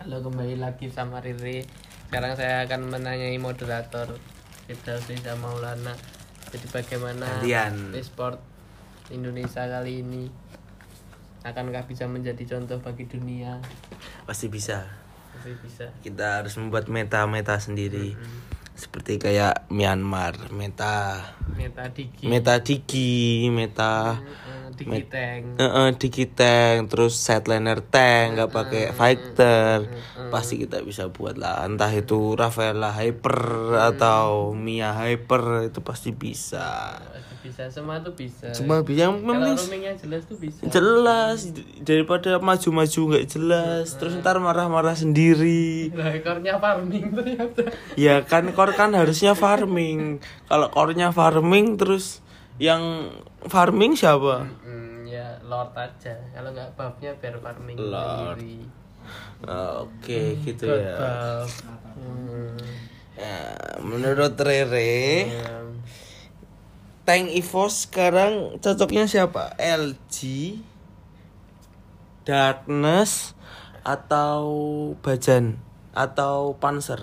Halo kembali lagi sama Riri. Sekarang saya akan menanyai moderator Firdaus Riza Maulana. Jadi bagaimana Gantian. e-sport Indonesia kali ini? Akankah bisa menjadi contoh bagi dunia? Pasti bisa. Pasti bisa. Kita harus membuat meta-meta sendiri. Seperti kayak Myanmar meta Meta Digi. meta digi meta Eh, Digi Tank. Eh, eh, digi tank terus setliner tank nggak pakai fighter. pasti kita bisa buat lah. Entah itu Rafaela hyper atau Mia hyper itu pasti bisa. Bisa, semua tuh bisa. Cuma yang Kalau penting roamingnya jelas tuh bisa. jelas. Daripada maju-maju nggak jelas terus ntar marah-marah sendiri. Lah ekornya farming ternyata ya. Kan core kan harusnya farming. Kalau core-nya farming terus yang farming siapa Hmm, ya Lord aja. Kalau nggak buffnya biar farming Lord. sendiri. oke gitu God ya buff. Hmm. Ya, menurut Rere Ya, tank EVOS sekarang cocoknya siapa LG Darkness atau Bajan atau Panzer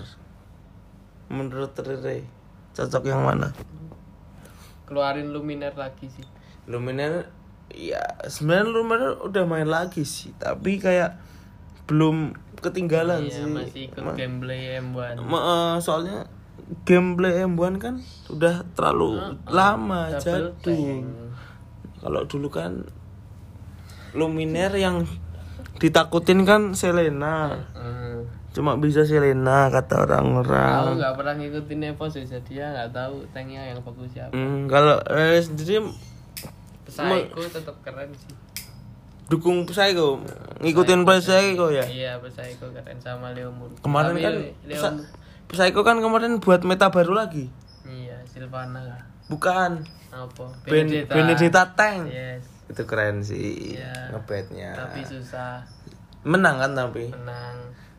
menurut Rere cocok yang mana keluarin Luminer lagi sih. Luminer ya sebenarnya Luminer udah main lagi sih tapi kayak belum ketinggalan Iya, sih masih ikut Ma- gameplay M1. ma- eh, soalnya gameplay M1 kan udah terlalu lama Double jadul tank. kalau dulu kan Luminer yang ditakutin kan Selena Hmm. Cuma bisa Selena kata Aku orang-orang nggak pernah ngikutin Evo sih, jadi ya nggak tahu tanknya yang bagus siapa. hmm, kalau eh, sendiri Psycho tetap keren sih. dukung Psycho ngikutin Psycho ya Iya, Psycho keren sama Leomur. Kemarin Tapi kan Leomur. Psycho kan kemarin buat meta baru lagi. Iya, Silvana lah. Bukan. Apa? Ben Benedetta Tank. Yes. Itu keren sih Iya. ngebetnya. Tapi susah Menang kan tapi. menang.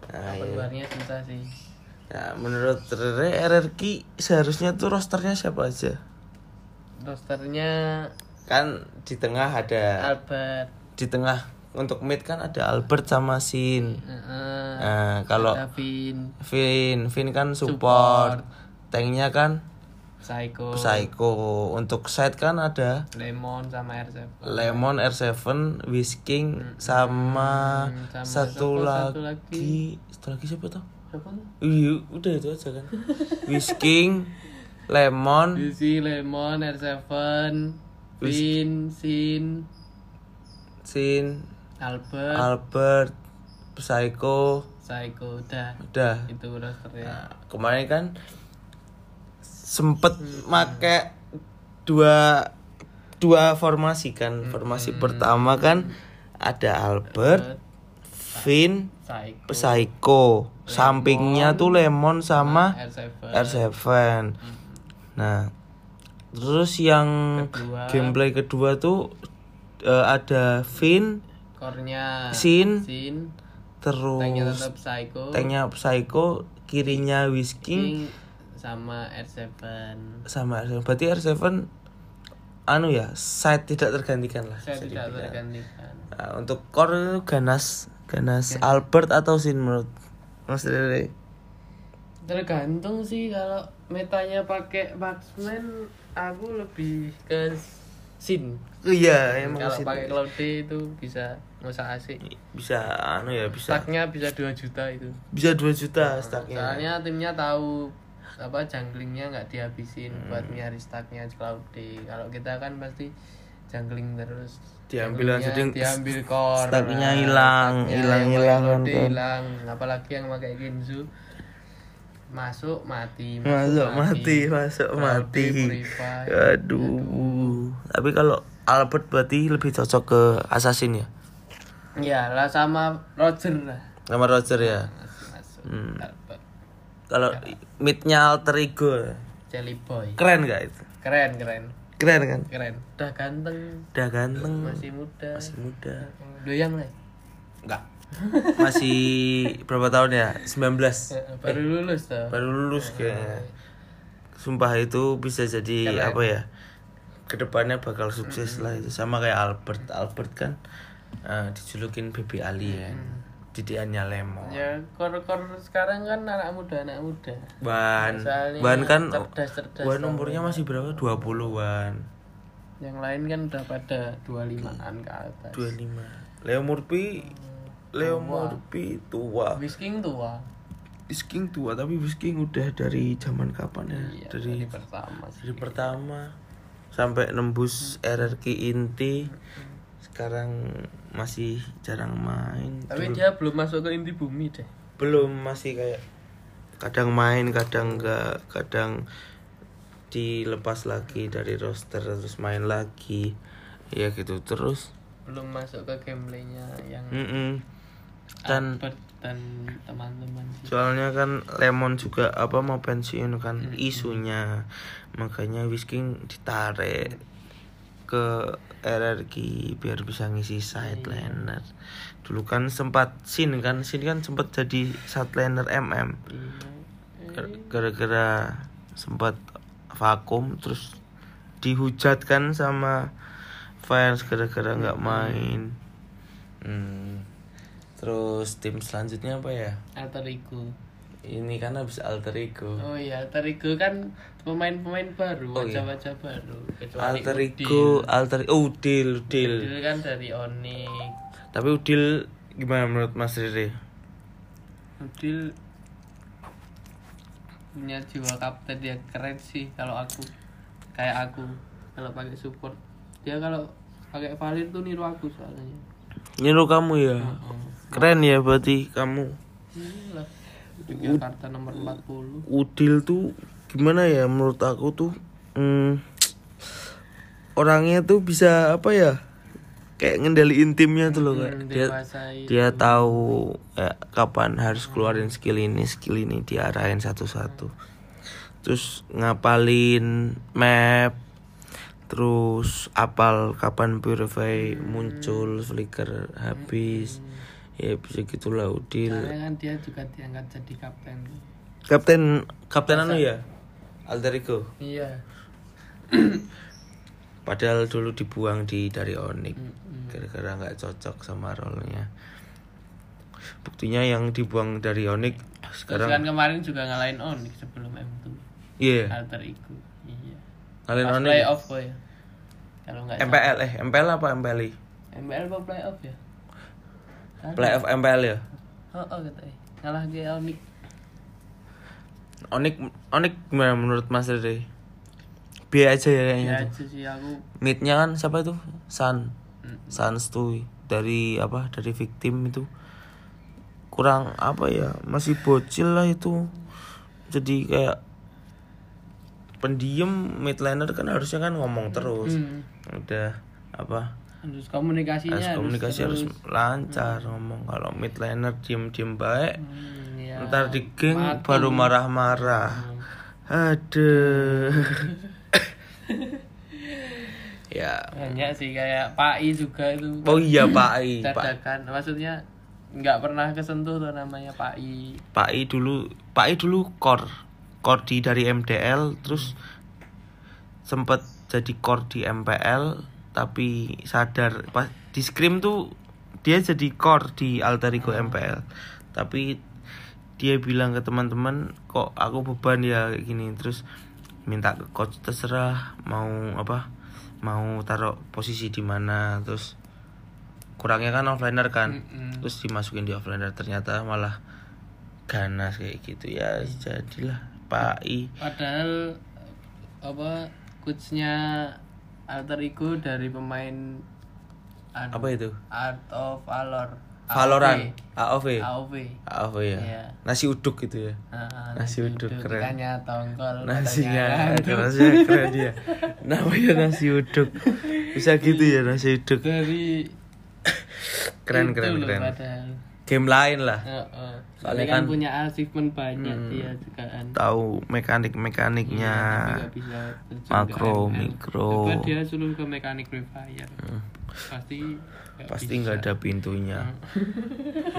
Nah, Apa iya. luarnya susah sih. Nah, menurut Rere RRQ seharusnya tuh rosternya siapa aja? Rosternya Kan di tengah ada Albert. di tengah untuk mid kan ada Albert sama Sin. Heeh. Nah, kalau Davin, Vin, Vin kan support. Tanknya kan Psycho, Psycho. Untuk side kan ada Lemon sama R7. Lemon R7, Whisking sama, Hmm, sama satu, siapa satu lagi. Satu lagi siapa tuh? Siapa tuh? Iya, udah itu aja kan. Whisking, Lemon, Dizzy, Lemon, R7, Vin, Sin, Sin, Albert, Albert, Psycho, Psycho, udah. udah. Itu rosternya. Nah, kemarin kan sempet make dua dua formasi kan. Formasi pertama kan ada Albert, Vin, Psycho, Psycho. Sampingnya tuh Lemon sama R7. R7. Nah, terus yang Kedua. gameplay kedua tuh eh, ada Vin, Core-nya Sin, Sin, terus tanknya Psycho, tanknya Psycho, kirinya Whisking King sama R7. sama R7. Berarti R7 anu ya, side tidak tergantikan lah. Saya tidak dibilang. tergantikan. Nah, untuk core ganas ganas Albert atau Sin menurut Mas Rere? Tergantung sih kalau metanya pakai marksman aku lebih ke Sin. Iya, emang Kalau pakai Cloud D itu bisa nggak asik. bisa anu ya bisa Stacknya bisa 2 juta itu. bisa 2 juta stacknya Soalnya timnya tahu apa junglingnya nggak dihabisin Hmm. buat nyari stacknya Cloud D. Kalau kita kan pasti jungling terus. Diambil langsung, diambil core. stacknya hilang, hilang, hilang hilang. Apalagi yang pakai Genzu masuk mati masuk mati masuk Cloud D mati purify. aduh tapi kalau Albert berarti lebih cocok ke Assassin ya Ya lah sama Roger lah. sama Roger ya Masuk masuk. Hmm. Kalau midnya alter ego. Jelly Boy. keren gak itu? Keren keren. Keren kan? Keren. Udah ganteng. Udah ganteng. Masih muda. masih muda. Doyang lah. enggak masih berapa tahun ya? 19 Baru lulus tuh. baru lulus kayaknya. Sumpah itu bisa jadi Keren. apa ya? Ke depannya bakal sukses lah itu. Sama kayak Albert. Albert kan eh, dijulukin baby alien didikannya lemon ya kor-kor sekarang kan anak muda anak muda. Soalnya Wan kan cerdas-cerdas Wan tau. umurnya masih berapa? 20 Wan. Yang lain kan udah pada 25an ke atas. 25 Leo Murphy Leo Murphy tua. Whisking tua. Whisking tua tapi Whisking udah dari zaman kapan ya? Iya, dari dari pertama sih. dari pertama. Sampai nembus RRQ inti sekarang masih jarang main tapi dia belum masuk ke inti bumi deh. Belum masih kayak kadang main kadang enggak kadang dilepas lagi dari roster terus main lagi. Ya gitu terus belum masuk ke gameplaynya yang Mm-mm. dan Albert dan teman-teman. soalnya kan Lemon juga apa mau pensiun kan isunya. Makanya Whisking ditarik ke RRQ biar bisa ngisi side liner dulu kan sempat Sin kan Sin kan sempat jadi side liner MM Iya. Gar- gara-gara sempat vakum terus dihujat kan sama fans gara-gara nggak main. Hmm. terus tim selanjutnya apa ya? Ego ini kan habis alter ego. Oh iya alter ego kan pemain-pemain baru Oh, iya. wajah-wajah baru kecuali alter Udil. ego alter oh Udil Udil. Udil kan dari Onyx. Tapi Udil gimana menurut Mas Riri? Udil punya jiwa kapten dia keren sih kalau aku kayak aku kalau pakai support. Dia kalau pakai Valir tuh niru aku soalnya. Niru kamu ya? Keren ya berarti kamu. Inilah Jakarta nomor 40 Udil tuh gimana ya menurut aku tuh hmm, orangnya tuh bisa apa ya kayak ngendaliin timnya tuh loh kayak dia dia tahu ya, kapan harus keluarin skill ini skill ini diarahin satu-satu. Terus ngapalin map terus apal kapan purify muncul flicker habis ya bisa gitulah Udil Soalnya kan dia juga diangkat jadi kapten. Kapten kapten. anu ya? Alter ego? Iya. Padahal dulu dibuang di dari Onyx gara-gara nggak cocok sama role-nya. Buktinya yang dibuang dari Onyx Terus sekarang kan kemarin juga ngalahin Onyx sebelum M2 iya. Alter ego iya. Pas Onyx playoff ya kalau nggak. MPL eh MPL apa MPLI MPL apa playoff ya playoff MPL ya? Oh oh kata ngalah ke Onyx Onyx Onyx gimana menurut Mas Riri? B aja ya kayaknya ya tuh. aja sih aku midnya kan siapa itu? Sun Mm. Tuh dari apa? Dari victim itu. Kurang apa ya? Masih bocil lah itu. Jadi kayak pendiam midliner kan harusnya kan ngomong terus. Hmm. udah apa harus komunikasinya harus komunikasi harus terus. lancar ngomong. Kalau midliner diem diem baik Hmm, ya. ntar di geng Mati. baru marah-marah. Aduh. Ya. Banyak sih kayak Pak I juga itu. Oh iya Pak I Pak. Dadakan. Maksudnya nggak pernah kesentuh tuh namanya Pak I. Pak I dulu Pak I dulu core core di dari MDL terus sempet jadi core di MPL tapi sadar pas di scrim tuh dia jadi core di alter ego MPL tapi dia bilang ke teman-teman kok aku beban ya kayak gini? Terus minta ke coach terserah mau apa? Mau taruh posisi di mana? Terus kurangnya kan offliner kan. Mm-mm. terus dimasukin di offliner ternyata malah ganas kayak gitu. Ya jadilah Pak I. Padahal apa coachnya alter ego dari pemain anu, apa itu? Art of Valor. Valorant AOV AOV AOV ya. Iya. nasi uduk gitu ya? Ah, Nasi uduk, keren. Ikannya tongkol nasinya katanya. nasinya keren dia namanya nasi uduk. Bisa gitu ya nasi uduk. Dari keren keren keren. padahal. Game lain lah. Heeh. Soalnya Soalnya kan, kan- punya achievement banyak dia juga kan. tahu mekanik mekaniknya Tapi nggak bisa terjun ke makro mikro. Coba dia suruh ke mekanik. Pasti nggak pasti bisa. nggak ada pintunya.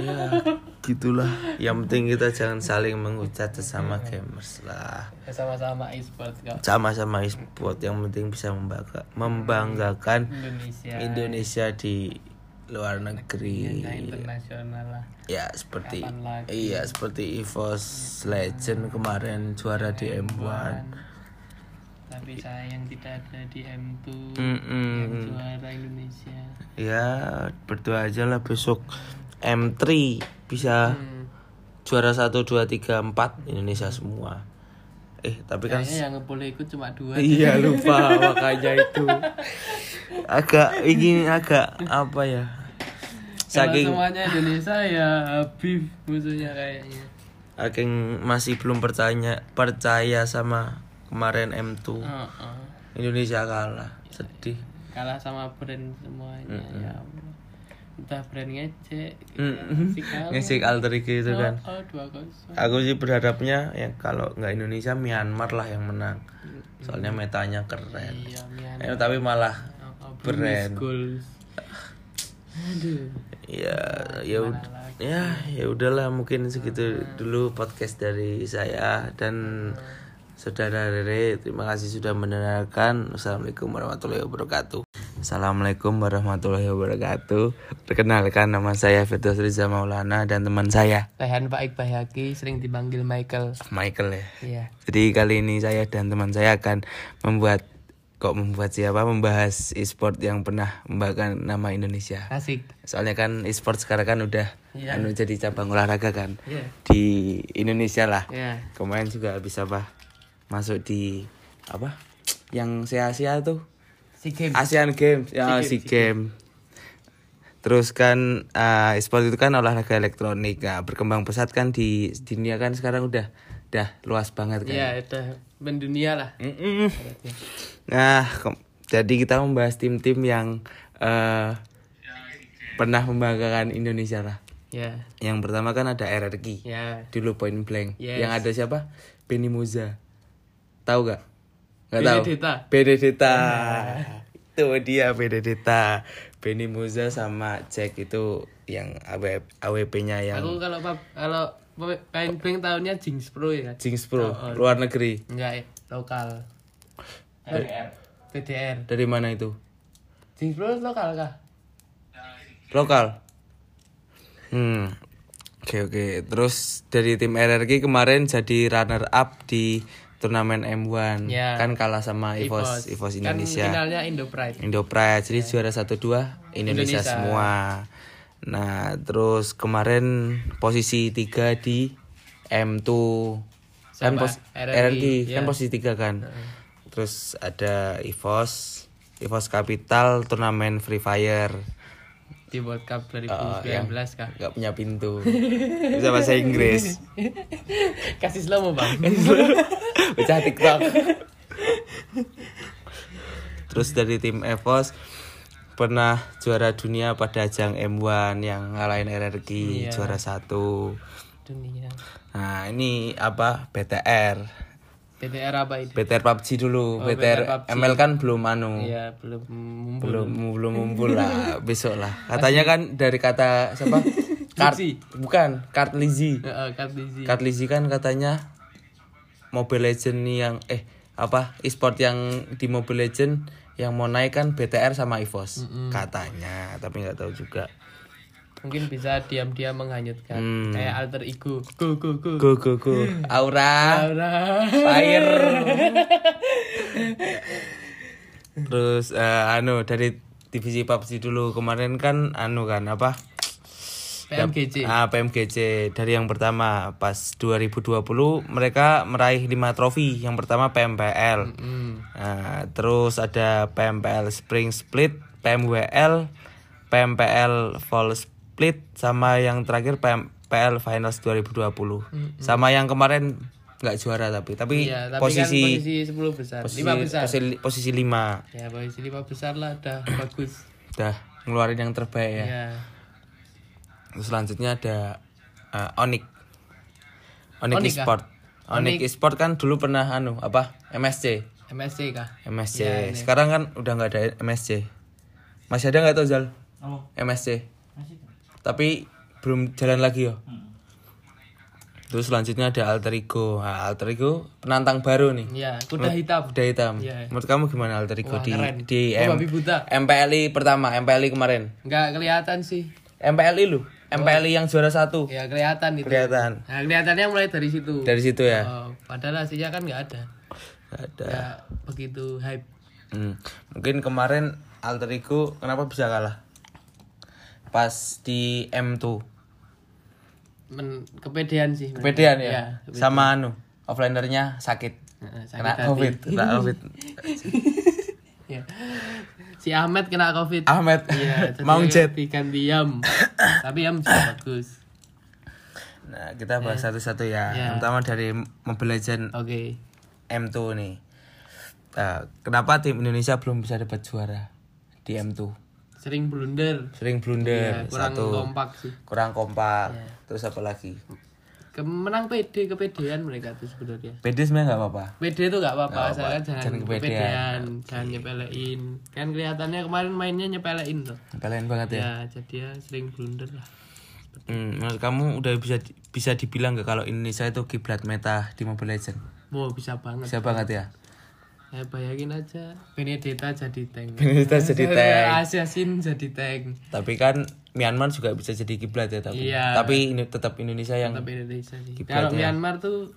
Ya gitulah. Yang penting kita jangan saling menghujat sesama gamers lah. Ya, sama-sama e-sport sama-sama e-sport. Yang penting bisa membangga- membanggakan Indonesia. Indonesia di luar negeri Nah, internasional lah. ya seperti iya seperti EVOS Legend kemarin juara di M1 Tapi sayang tidak ada di M2 Mm-mm. yang juara Indonesia. ya berdoa aja lah besok M3 bisa Hmm. juara 1 2 3 4 Indonesia semua eh tapi kan Kayaknya yang boleh ikut cuma dua. iya lupa makanya itu agak ini agak apa ya saking semuanya Indonesia ya Habib musuhnya kayaknya. saking masih belum percaya percaya sama kemarin M2 Heeh. Indonesia kalah sedih Kalah sama brand semuanya ya Allah. Entah brand ngecek, ngesik alter ego itu kan Oh, kosong. aku sih berharapnya ya kalau nggak Indonesia Myanmar lah yang menang soalnya metanya keren Iya. Eh, tapi malah Oh, brand. Aduh. ya ya ya ya udahlah mungkin segitu dulu podcast dari saya dan saudara Rere terima kasih sudah mendengarkan. Assalamualaikum warahmatullahi wabarakatuh. Assalamualaikum warahmatullahi wabarakatuh. Perkenalkan nama saya Firdaus Riza Maulana dan teman saya. Rehan Pak Iqbal Haki sering dipanggil Michael. Michael ya. Iya. jadi kali ini saya dan teman saya akan membuat kok membuat siapa membahas e-sport yang pernah membanggakan nama Indonesia Asik. soalnya kan e-sport sekarang kan udah Iya. anu jadi cabang olahraga kan Iya. di Indonesia lah Iya. kemarin juga bisa apa masuk di apa yang se Asia tuh Si game. ASEAN Games ya SEA Games terus kan eh, e-sport itu kan olahraga elektronik nah, berkembang pesat kan di dunia kan sekarang udah udah luas banget kan Iya, itu mendunia lah. Mm-mm. Nah, jadi kita membahas tim-tim yang eh, pernah membanggakan Indonesia lah. Ya. Yang pertama kan ada RRQ. Ya. Dulu Point Blank. Yes. Yang ada siapa? Benny Moza. Tahu gak? Gak tahu. Benedetta. Benedetta. itu dia Benedetta. Benny Moza sama Jack itu yang AW, AWP-nya yang Aku kalau kalau main blank tahunnya Jinx Pro ya. Jinx Pro, Oh, oh. luar negeri. Enggak, eh, lokal. TDR. TDR. Dari mana itu? Pro lokal kah? lokal hmm oke oke terus dari tim RRQ kemarin jadi runner up di turnamen M1 Ya. kan kalah sama EVOS EVOS Kan Indonesia finalnya Indo Pride. Indo Pride jadi juara satu dua Indonesia, Indonesia. semua nah terus kemarin posisi tiga di M2 kan Siapa? pos RRQ, RRQ kan ya. posisi tiga kan terus ada EVOS EVOS Capital turnamen Free Fire. Di World Cup Oh, 2019 yang kah? nggak punya pintu. Bisa bahasa Inggris. Kasih slow mo bang. baca TikTok. Terus dari tim Evos pernah juara dunia pada ajang M1 yang ngalahin RRQ Iya. juara satu. Dunia. nah ini apa? BTR TDR apa itu? BTR PUBG dulu Oh, BTR, BTR PUBG. ML kan belum anu Iya, belum mumpul. belum belum mumpul lah besok lah katanya kan dari kata siapa kart Lizzy. bukan kart Lizzy Heeh, Kartizi. Kart Lizzy kan katanya Mobile Legend yang eh apa e-sport yang di Mobile Legend yang mau naik kan BTR sama EVOS katanya tapi nggak tahu juga Mungkin bisa diam-diam menghanyutkan Hmm. kayak alter ego. Go go go. go go go Aura Aura. Fire terus eh, anu dari divisi PUBG dulu kemarin kan anu kan apa PMGC. Ah, PMGC dari yang pertama pas 2020 mereka meraih 5 trofi. Yang pertama PMPL. Hmm. Nah, terus ada PMPL Spring Split, PMWL, PMPL Fall Split sama yang terakhir PMPL Finals 2020. Sama yang kemarin nggak juara tapi tapi, Iya, tapi posisi kan posisi 10 besar. posisi 5 besar. posisi, posisi 5 Ya, posisi 5 besar lah udah bagus. udah ngeluarin yang terbaik ya. Ya. Terus selanjutnya ada uh, Onyx. Onyx Onyx Esport. Onyx Esport kan dulu pernah anu apa? MSC. MSC kah? MSC. Ya, ini. Sekarang kan udah nggak ada MSC. Masih ada nggak tuh Zal? Oh, MSC. masih. Tapi belum jalan lagi ya. Hmm. Terus selanjutnya ada Alter Ego. Nah, Alter Ego penantang baru nih. ya kuda hitam Kuda hitam. Iya. Menurut kamu gimana Alter Ego Wah, di keren. di Oh, M- babi buta. MPLI pertama, MPLI kemarin. nggak kelihatan sih MPLI lu, MPLI yang juara satu. ya kelihatan itu Kelihatan. nah kelihatannya mulai dari situ Dari situ ya. Oh, padahal hasilnya kan nggak ada Nggak ada. ya begitu hype Hmm. Mungkin kemarin Alter Ego kenapa bisa kalah? Pas di M2. Men, kepedean sih Kepedean ya. Iya, Sama anu, offlinernya sakit. Sakit Kena hati. Covid, kena Covid. Ya. si Ahmed kena covid Ahmed jadi mau jet. diganti Yam tapi juga bagus Nah, kita bahas satu-satu ya. Ya. Yang pertama dari Mobile Legend oke M2 nih. Nah, kenapa tim Indonesia belum bisa dapat juara di M2? Sering blunder Sering blunder, Ya, kurang satu kompak sih kurang kompak. Ya. Terus apa lagi? kemenang pede kepedean mereka tuh sebenarnya PD sebenarnya nggak apa-apa. gak apa-apa Nggak asalkan apa-apa. jangan, Jangan kepedean. kepedean jangan nyepelein kan kelihatannya kemarin mainnya nyepelein tuh Kalian banget ya. ya jadi ya sering blunder lah Hmm, menurut kamu udah bisa bisa dibilang gak kalau Indonesia itu kiblat meta di Mobile Legend? wow bisa banget Bisa banget ya. Ya bayangin aja Benedetta jadi tank Benedetta jadi tank. Assassin jadi tank Tapi kan Myanmar juga bisa jadi kiblat ya tapi. Iya. Tapi ini tetap Indonesia yang tetap Indonesia sih kalau Myanmar tuh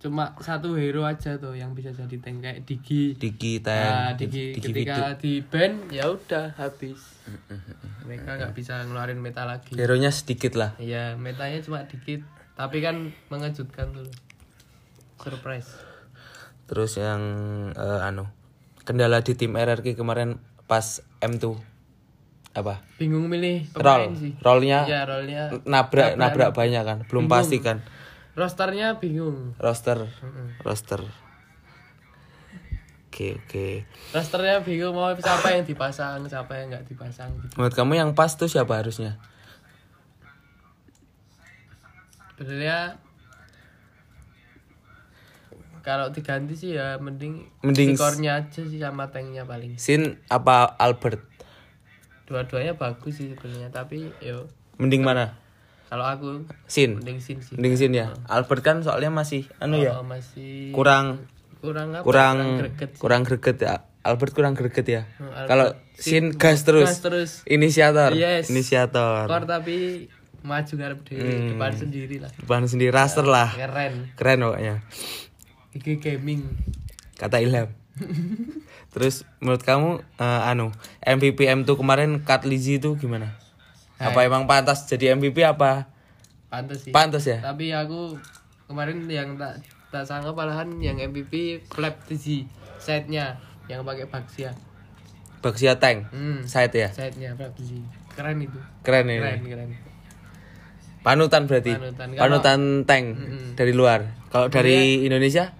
cuma satu hero aja tuh yang bisa jadi tank kayak Digi Digi Nah, tank, Digi, Digi ketika di ban ya udah habis mereka nggak bisa ngeluarin meta lagi Hero-nya sedikit lah. Iya, metanya cuma dikit, tapi kan mengejutkan tuh. Surprise. Terus yang eh, anu kendala di tim RRQ kemarin pas M2 apa? Bingung milih Roll, sih. rollnya Iya, rollnya. nabrak nabrak banyak kan, belum Bingung. pasti kan. Rosternya bingung. Roster, roster. Oke oke. Rosternya bingung mau siapa yang dipasang, siapa yang nggak dipasang. gitu. Menurut kamu yang pas tuh siapa harusnya? Sebenarnya kalau diganti sih ya mending, Mending- skornya aja sih sama tanknya paling. Sin apa Albert? Dua-duanya bagus sih sebenarnya, tapi yo Mending mana? kalau aku Sin. mending sin sih. Mending Sin ya. Albert kan soalnya masih anu ya. Oh, masih Kurang kurang apa? kurang greget sih. kurang greget ya. Albert kurang greget ya. Oh. Kalau Sin gas terus. Gas terus. Inisiator. Yes. Inisiator. Skor tapi maju ngarep di Hmm. depan sendiri lah. Depan sendiri raster lah. Keren. Keren pokoknya. Iki gaming. Kata Ilham. Terus menurut kamu eh, anu MVP M2 kemarin Kat Lizzy itu gimana? Apa emang pantas jadi MVP apa? Pantes sih. Pantas ya? Tapi aku kemarin yang tak tak sangka malahan yang MVP flap Dizzy side-nya yang pakai Baxia. Baxia Tank. Hmm. Side ya. Side-nya flap Dizzy. Keren itu. Keren ini. Keren, keren. Panutan berarti. Panutan. Panutan, tank Mm-mm. dari luar. Kalau dari Indonesia?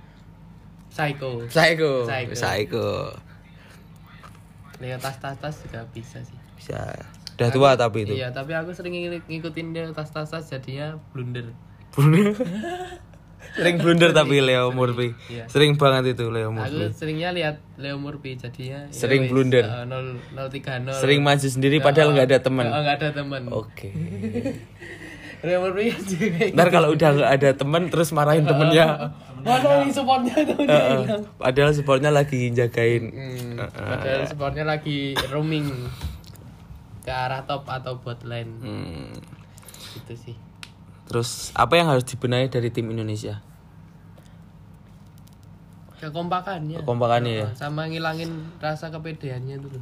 Psycho. Psycho. Psycho. Psycho. Leo tas-tas juga bisa sih. Bisa. Udah tua tapi itu. Iya, tapi aku sering ngik- ngikutin dia tas-tas jadinya blunder. Blunder. Sering blunder tapi Leo Murphy. Iya. Sering banget itu Leo Aku Murphy. seringnya lihat Leo Murphy jadinya ya Sering wis, blunder. eh, 0 030. Sering maju sendiri padahal nggak ada teman. Oh, nggak ada teman. Oke. Leo Murphy juga Ntar kalau udah nggak ada teman terus marahin temennya. Mana nih supportnya tuh dia hilang. Padahal supportnya lagi jagain. Hmm, padahal supportnya lagi roaming ke arah top atau bot lane Hmm. gitu sih. Terus apa yang harus dibenahi dari tim Indonesia? Kekompakannya. Kekompakannya ya. Sama ngilangin rasa kepedeannya dulu.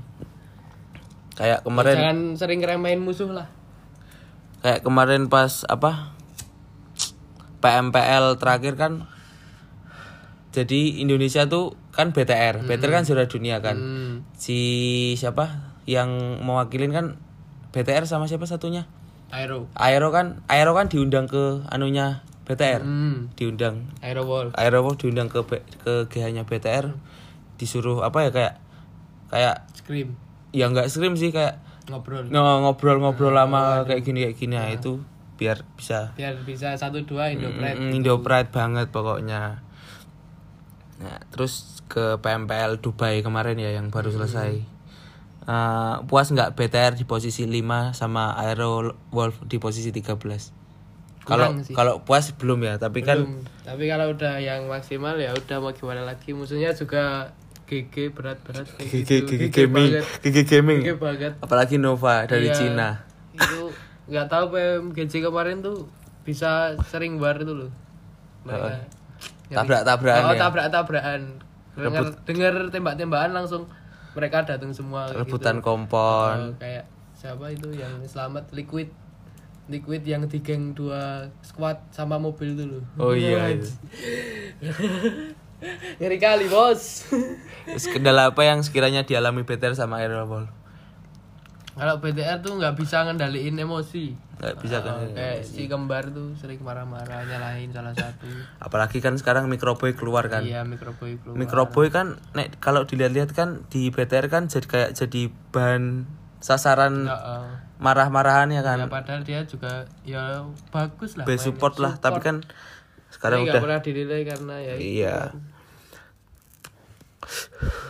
Kayak kemarin Jangan sering remehin musuh lah. kayak kemarin pas apa? PMPL terakhir kan jadi Indonesia tuh kan BTR. BTR kan juara dunia kan. Hmm. Si siapa yang mewakilin kan BTR sama siapa satunya? Aero. Aero kan Aero kan diundang ke anunya BTR. Hmm. Diundang Aero Wall. Aero diundang ke ke GH-nya BTR disuruh apa ya kayak kayak Scream. ya nggak scream sih kayak Ngobrol. no, ngobrol-ngobrol lama kayak gini kayak gini nah, itu biar bisa Biar bisa satu dua Indo Pride. Mm, Indo Pride banget pokoknya nah terus ke PMPL Dubai kemarin ya yang baru selesai Eh, puas nggak BTR di posisi 5 sama Aero Wolf di posisi 13 Kalau kalau puas belum ya, tapi kan Belum. tapi kalau udah yang maksimal ya udah mau gimana lagi musuhnya juga GG berat-berat GG gitu. GG gaming. GG gaming. GG banget Apalagi Nova dari Iya. Cina. itu nggak tahu PMGC kemarin tuh bisa sering bar itu loh mereka Tabrak-tabrakan oh, ya? tabrak-tabrakan dengar dengar tembak-tembakan langsung mereka datang semua Rebutan gitu. kompon. Oh, kayak siapa itu yang selamat liquid liquid yang di geng dua squad sama mobil dulu Oh iya. iya. ngeri kali bos kendala apa yang sekiranya dialami BTR sama Aerobol? kalau BTR tuh nggak bisa ngendaliin emosi Nggak bisa kan? Oh, kayak si kembar tuh sering marah-marah nyalahin salah satu Apalagi kan sekarang Microboy keluar kan. iya mikroboy keluar Microboy kan nek kalau dilihat-lihat kan di BTR kan jadi kayak jadi bahan sasaran Heeh. marah-marahannya kan. Ya, padahal dia juga ya bagus lah. Be support lah, tapi kan sekarang nggak udah pernah dinilai karena ya itu iya.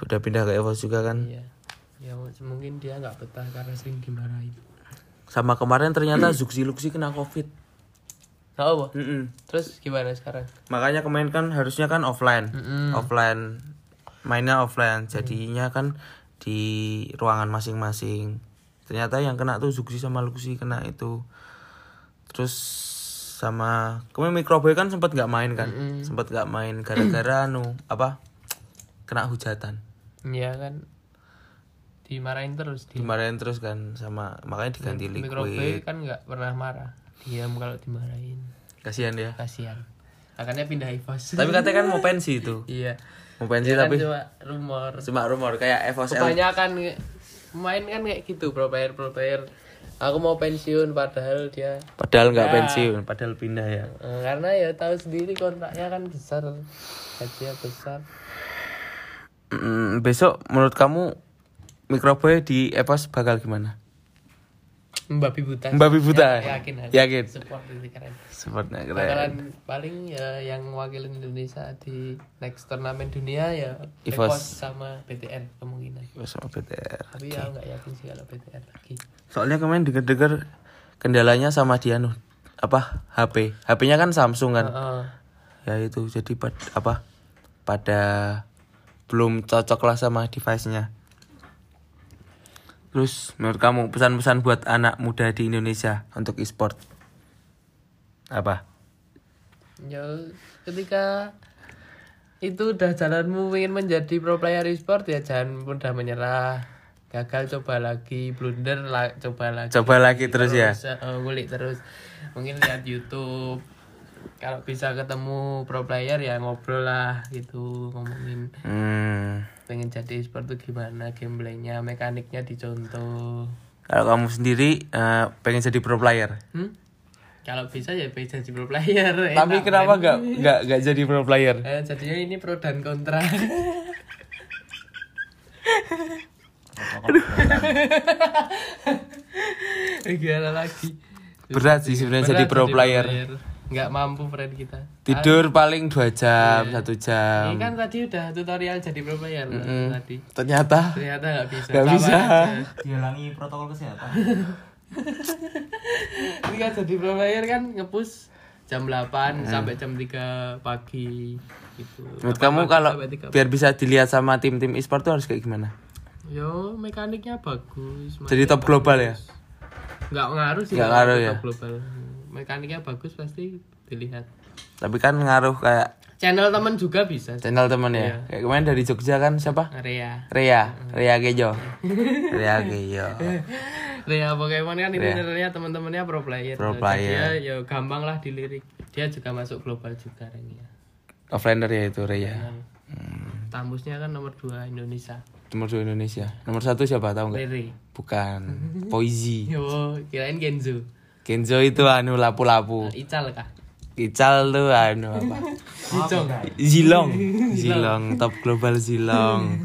Udah pindah ke Evo juga kan. Iya. Ya mungkin dia nggak betah karena sering dimarahin. Sama kemarin ternyata Zuxi Luxi kena Covid. Tahu apa? Mm-mm. Terus gimana sekarang? Makanya kemarin kan harusnya kan offline. Mm-mm. Offline mainnya offline. Jadinya kan di ruangan masing-masing. Ternyata yang kena tuh Zuxi sama Luxi kena itu. Terus sama kemarin Microboy kan sempat nggak main kan Mm-mm. sempat nggak main gara-gara anu apa kena hujatan Iya kan dimarahin terus di dimarahin terus kan sama makanya diganti mikrobe liquid. kan nggak pernah marah. Diam kalau dimarahin. Kasihan ya kasihan. Akhirnya pindah Evos. Tapi katanya kan mau pensi itu. Iya. Mau pensi Kan tapi cuma rumor. Cuma rumor kayak Evos kebanyakan main kan kayak gitu pro player pro player aku mau pensiun padahal dia padahal nggak Ya. pensiun. padahal pindah ya. Eh, karena ya tahu sendiri kontraknya kan besar. Gajinya besar. Mm, besok menurut kamu Microboy di Evos bakal gimana? Babi buta. Babi buta? Ya, yakin. Yakin? support itu keren. Sepertinya keren. Bakalan paling ya yang wakilin Indonesia di next turnamen dunia ya Evos. Sama BTR kemungkinan. Evos sama BTR tapi ya nggak yakin sih kalau BTR lagi. Soalnya kemarin dengar-dengar kendalanya sama dia nuh. Apa? HP HP-nya kan Samsung kan. Heeh. ya itu. Jadi pad- apa? Pada belum cocok lah sama device-nya terus menurut kamu pesan-pesan buat anak muda di Indonesia untuk e-sport? Apa? Ya ketika itu udah jalanmu ingin menjadi pro player e-sport ya jangan mudah menyerah. Gagal coba lagi. Blunder lah coba lagi. Coba lagi terus ya? eh, ngulik terus. Mungkin lihat YouTube. Kalau bisa ketemu pro player ya ngobrol lah gitu ngomongin. Hmm, pengen jadi e-sport tuh gimana gameplaynya mekaniknya dicontoh. Kalau kamu sendiri eh, pengen jadi pro player? Hmm? kalau bisa ya pengen jadi pro player. Tapi Enak, kenapa nggak nggak nggak jadi pro player? Eh, jadinya ini pro dan kontra. Gimana lagi? berat sih sebenarnya jadi Berat pro player Nggak mampu friend kita. tidur paling dua jam satu Ini jam kan tadi udah tutorial jadi pro player loh, tadi. ternyata Ternyata nggak bisa. Nggak Sama bisa. dihalangi protokol kesehatan Ini kan jadi pro player kan ngepush jam 8 sampai jam 3 pagi gitu. menurut 8 kamu pagi kalau sampai 3 biar bisa dilihat sama tim-tim e-sport tuh harus kayak gimana Yo, mekaniknya bagus. jadi top global ya Nggak ngaruh sih. Nggak ngaruh top ya? Global. Mekaniknya bagus pasti dilihat. tapi kan ngaruh kayak Channel temen juga bisa. channel temen ya kayak kemarin dari Jogja kan siapa Area. Rea Rea Gejo Rea Gejo Rea Pokemon kan ini sebenarnya teman-temannya pro player. Pro player. Dia ya gampang lah dilirik. Dia juga masuk global juga Renia. offlaner ya itu Rea Tambusnya kan nomor 2 Indonesia. nomor dua Indonesia nomor satu siapa tahu nggak bukan Poizi Yo, kirain Genzo. Kenzo itu anu lapu-lapu Ical kah? Ical tuh anu apa. Zilong Zilong top global Zilong